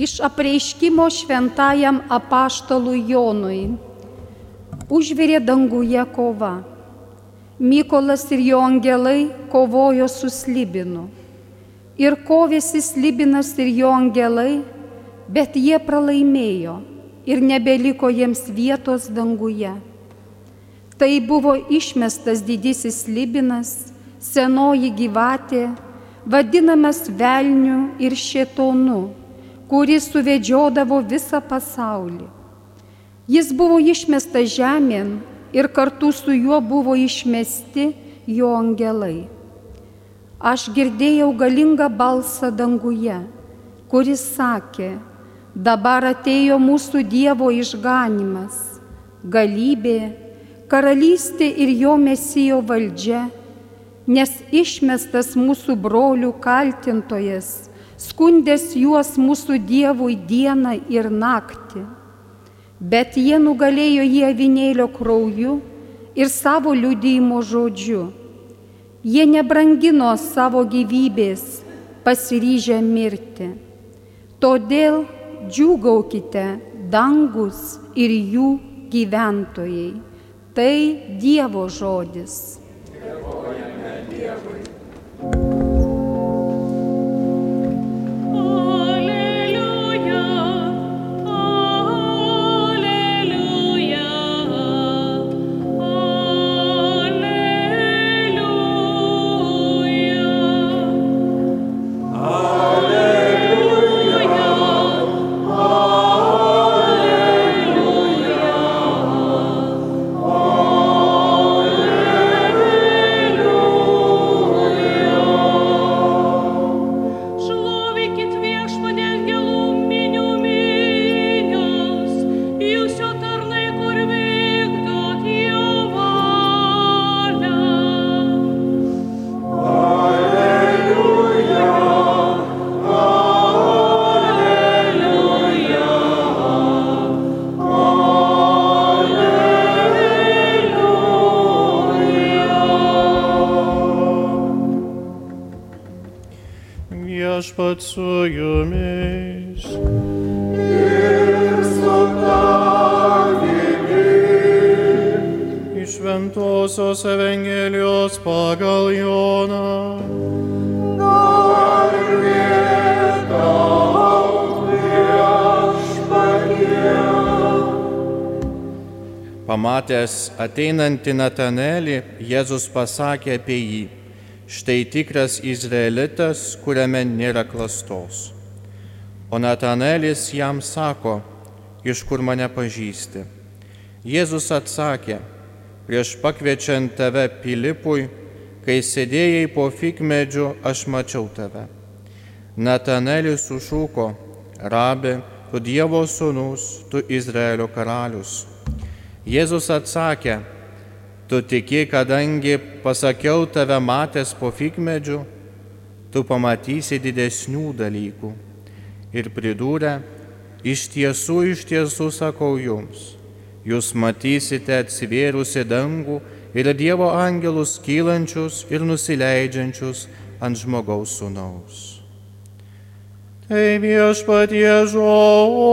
Iš apreiškimo šventajam apaštalui Jonui. Užvirė danguje kova. Mykolas ir jo angelai kovojo su slibinu. Ir kovėsi slibinas ir jo angelai, bet jie pralaimėjo ir nebeliko jiems vietos danguje. Tai buvo išmestas didysis slibinas, senoji gyvatė, vadinamas velniu ir šėtonu, kuris suvedžiodavo visą pasaulį. Jis buvo išmestas žemėn ir kartu su juo buvo išmesti jo angelai. Aš girdėjau galingą balsą danguje, kuris sakė, dabar atėjo mūsų Dievo išganimas, galybė, karalystė ir jo mesijo valdžia, nes išmestas mūsų brolių kaltintojas, skundęs juos mūsų Dievui dieną ir naktį bet jie nugalėjo jį avinėlio krauju ir savo liudyjimo žodžiu. Jie nebrangino savo gyvybės, pasiryžę mirti. Todėl džiūgaukite dangus ir jų gyventojai. Tai Dievo žodis. Iš Ventosios Evangelijos pagal Joną. Pamatęs ateinantį Natanelį, Jėzus pasakė apie jį štai tikras izraelitas, kuriame nėra klastos. O Natanelis jam sako, iš kur mane pažįsti. Jėzus atsakė, prieš pakviečiant tave Pilipui, kai sėdėjai po fikmedžiu, aš mačiau tave. Natanelis sušūko, rabi, tu Dievo sūnus, tu Izraelio karalius. Jėzus atsakė, Tu tiki, kadangi pasakiau tave matęs po figmedžiu, tu pamatysi didesnių dalykų. Ir pridūrė, iš tiesų, iš tiesų sakau jums, jūs matysite atsivėrusi dangų ir Dievo angelus kylančius ir nusileidžiančius ant žmogaus sunaus. Tai viešpatie žodis.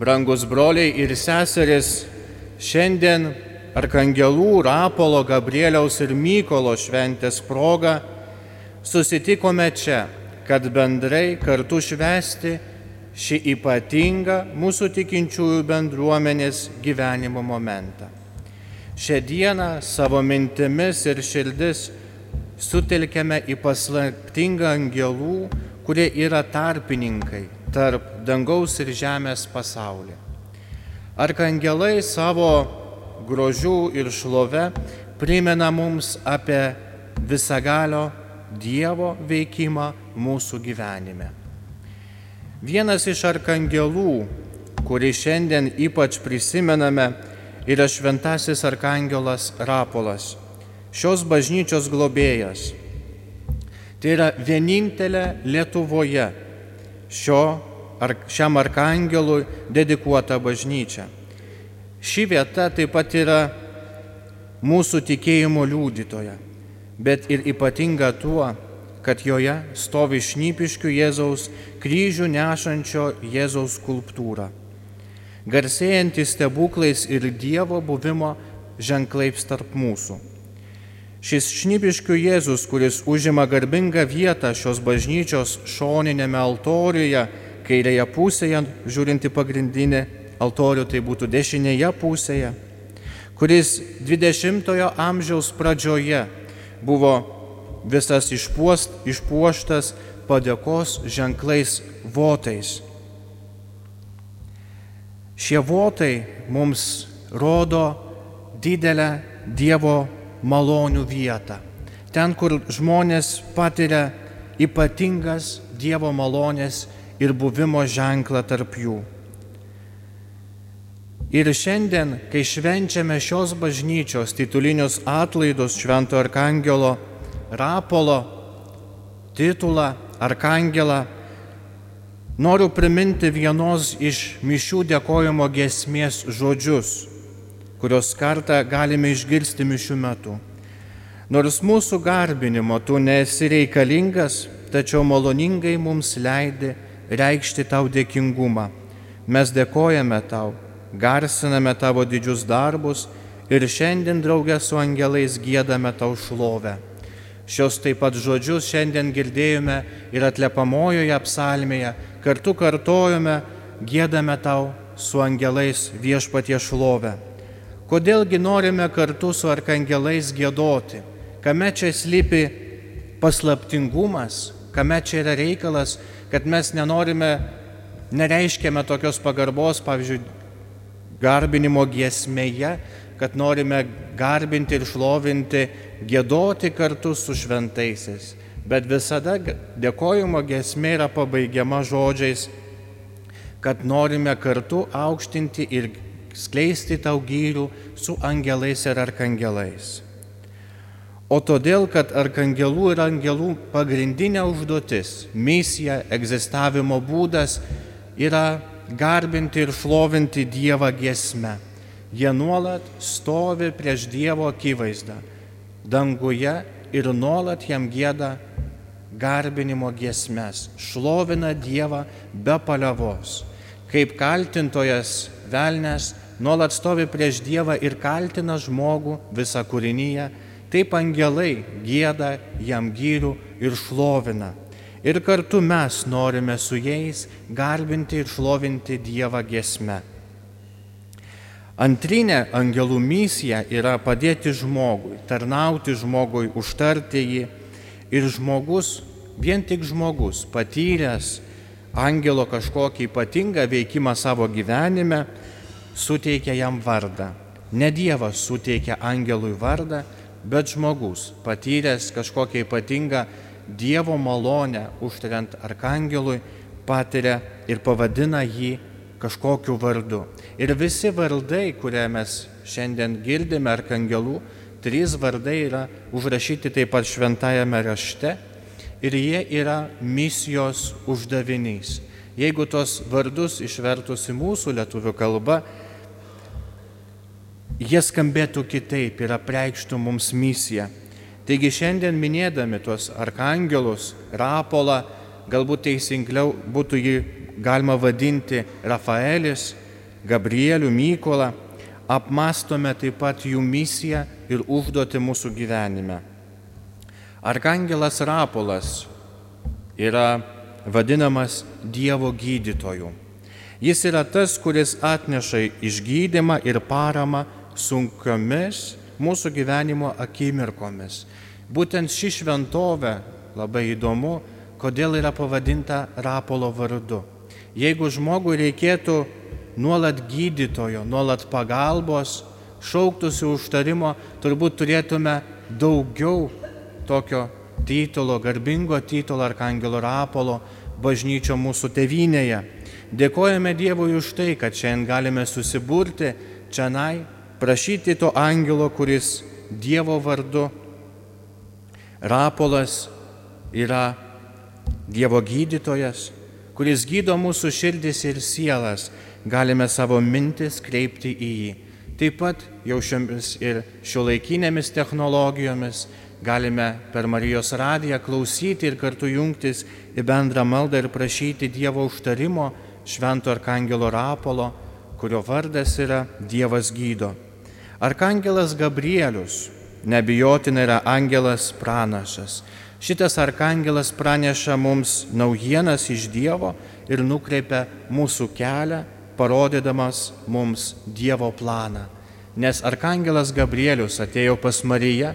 Brangus broliai ir seserys, šiandien Arkangelų, Rapolo, Gabrieliaus ir Mykolo šventės proga susitikome čia, kad bendrai kartu švesti šį ypatingą mūsų tikinčiųjų bendruomenės gyvenimo momentą. Šią dieną savo mintimis ir širdis sutelkėme į paslaptingą angelų, kurie yra tarpininkai tarp dangaus ir žemės pasaulį. Arkangelai savo grožių ir šlove primena mums apie visagalio Dievo veikimą mūsų gyvenime. Vienas iš arkangelų, kurį šiandien ypač prisimename, yra šventasis arkangelas Rapolas, šios bažnyčios globėjas. Tai yra vienintelė Lietuvoje šio, ar, šiam arkangelui dedikuota bažnyčia. Ši vieta taip pat yra mūsų tikėjimo liūdytoja, bet ir ypatinga tuo, kad joje stovi šnypiškių Jėzaus kryžių nešančio Jėzaus skulptūra, garsėjanti stebuklais ir Dievo buvimo ženklais tarp mūsų. Šis šnypiškių Jėzus, kuris užima garbingą vietą šios bažnyčios šoninėme altoriuje, kairėje pusėje, žiūrinti pagrindinį altorių, tai būtų dešinėje pusėje, kuris 20-ojo amžiaus pradžioje buvo visas išpuost, išpuoštas padėkos ženklais votais. Šie votai mums rodo didelę Dievo malonių vietą. Ten, kur žmonės patiria ypatingas Dievo malonės ir buvimo ženklą tarp jų. Ir šiandien, kai švenčiame šios bažnyčios titulinius atlaidus Švento Arkangelo Rapolo titulą Arkangelą, noriu priminti vienos iš mišių dėkojimo gesmės žodžius, kurios kartą galime išgirsti mišių metu. Nors mūsų garbinimo tu nesi reikalingas, tačiau maloningai mums leidi reikšti tau dėkingumą. Mes dėkojame tau garsiname tavo didžius darbus ir šiandien draugę su angelais gėdame tau šlovę. Šios taip pat žodžius šiandien girdėjome ir atlepamojoje psalmėje, kartu kartojome, gėdame tau su angelais viešpatie šlovę. Kodėlgi norime kartu su arkangelais gėdoti? Kame čia slypi paslaptingumas, kame čia yra reikalas, kad mes nenorime, nereiškiame tokios pagarbos, pavyzdžiui, garbinimo giesmėje, kad norime garbinti ir šlovinti, gėdoti kartu su šventaisiais. Bet visada dėkojimo giesmė yra pabaigiama žodžiais, kad norime kartu aukštinti ir skleisti tau gyrių su angelais ir arkangelais. O todėl, kad arkangelų ir angelų pagrindinė užduotis, misija, egzistavimo būdas yra garbinti ir šlovinti Dievą giesmę. Jie nuolat stovi prieš Dievo akivaizdą danguje ir nuolat jam gėda garbinimo giesmes, šlovina Dievą be paliavos. Kaip kaltintojas velnės nuolat stovi prieš Dievą ir kaltina žmogų visą kūrinyje, taip angelai gėda jam gyrių ir šlovina ir kartu mes norime su jais garbinti ir šlovinti Dievą gesme. Antrinė angelų misija yra padėti žmogui, tarnauti žmogui, užtarti jį ir žmogus, vien tik žmogus, patyręs angelo kažkokį ypatingą veikimą savo gyvenime, suteikia jam vardą. Ne Dievas suteikia angelui vardą, bet žmogus, patyręs kažkokią ypatingą Dievo malonę užtariant arkangelui patiria ir pavadina jį kažkokiu vardu. Ir visi vardai, kurie mes šiandien girdime arkangelų, trys vardai yra užrašyti taip pat šventajame rašte ir jie yra misijos uždavinys. Jeigu tos vardus išvertus į mūsų lietuvių kalbą, jie skambėtų kitaip ir apreikštų mums misiją. Taigi šiandien minėdami tuos arkangelus, Rapolą, galbūt teisingiau būtų jį galima vadinti Rafaelis, Gabrielių, Mykolą, apmastome taip pat jų misiją ir užduoti mūsų gyvenime. Arkangelas Rapolas yra vadinamas Dievo gydytoju. Jis yra tas, kuris atneša išgydymą ir paramą sunkiomis mūsų gyvenimo akimirkomis. Būtent ši šventovė labai įdomu, kodėl yra pavadinta Rapolo vardu. Jeigu žmogui reikėtų nuolat gydytojo, nuolat pagalbos, šauktųsi užtarimo, turbūt turėtume daugiau tokio titulo, garbingo titulo Arkangelo Rapolo bažnyčio mūsų tevinėje. Dėkojame Dievui už tai, kad šiandien galime susiburti čianai prašyti to angelo, kuris Dievo vardu Rapolas yra Dievo gydytojas, kuris gydo mūsų širdis ir sielas, galime savo mintis kreipti į jį. Taip pat jau šiomis ir šiuolaikinėmis technologijomis galime per Marijos radiją klausyti ir kartu jungtis į bendrą maldą ir prašyti Dievo užtarimo Švento Arkangelo Rapolo, kurio vardas yra Dievas gydo. Arkangelas Gabrielius nebijotinai yra angelas pranašas. Šitas arkangelas praneša mums naujienas iš Dievo ir nukreipia mūsų kelią, parodydamas mums Dievo planą. Nes arkangelas Gabrielius atėjo pas Mariją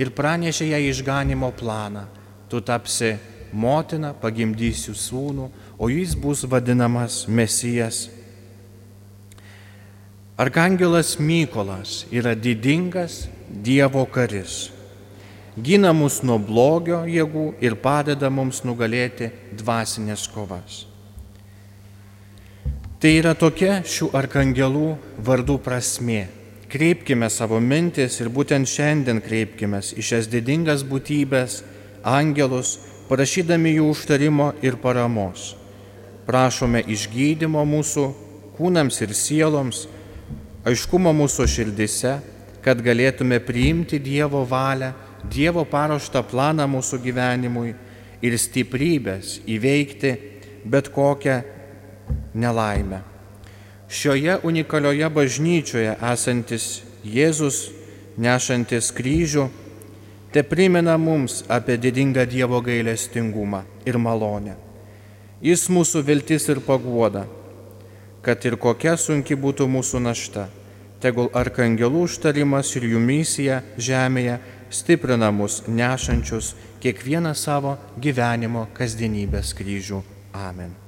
ir pranešė ją išganimo planą. Tu tapsi motina, pagimdysiu sūnų, o jis bus vadinamas Mesijas. Arkangelas Mykolas yra didingas Dievo karis. Gina mus nuo blogio jėgų ir padeda mums nugalėti dvasinės kovas. Tai yra tokia šių arkangelų vardų prasme. Kreipkime savo mintis ir būtent šiandien kreipkime į šias didingas būtybės, angelus, prašydami jų užtarimo ir paramos. Prašome išgydymo mūsų kūnams ir sieloms, aiškumo mūsų širdise, kad galėtume priimti Dievo valią, Dievo paruoštą planą mūsų gyvenimui ir stiprybės įveikti bet kokią nelaimę. Šioje unikalioje bažnyčioje esantis Jėzus, nešantis kryžių, te primena mums apie didingą Dievo gailestingumą ir malonę. Jis mūsų viltis ir paguoda, kad ir kokia sunki būtų mūsų našta, tegul arkangelų užtarimas ir jų misija žemėje stiprina mus nešančius kiekvieną savo gyvenimo kasdienybės kryžių. Amen.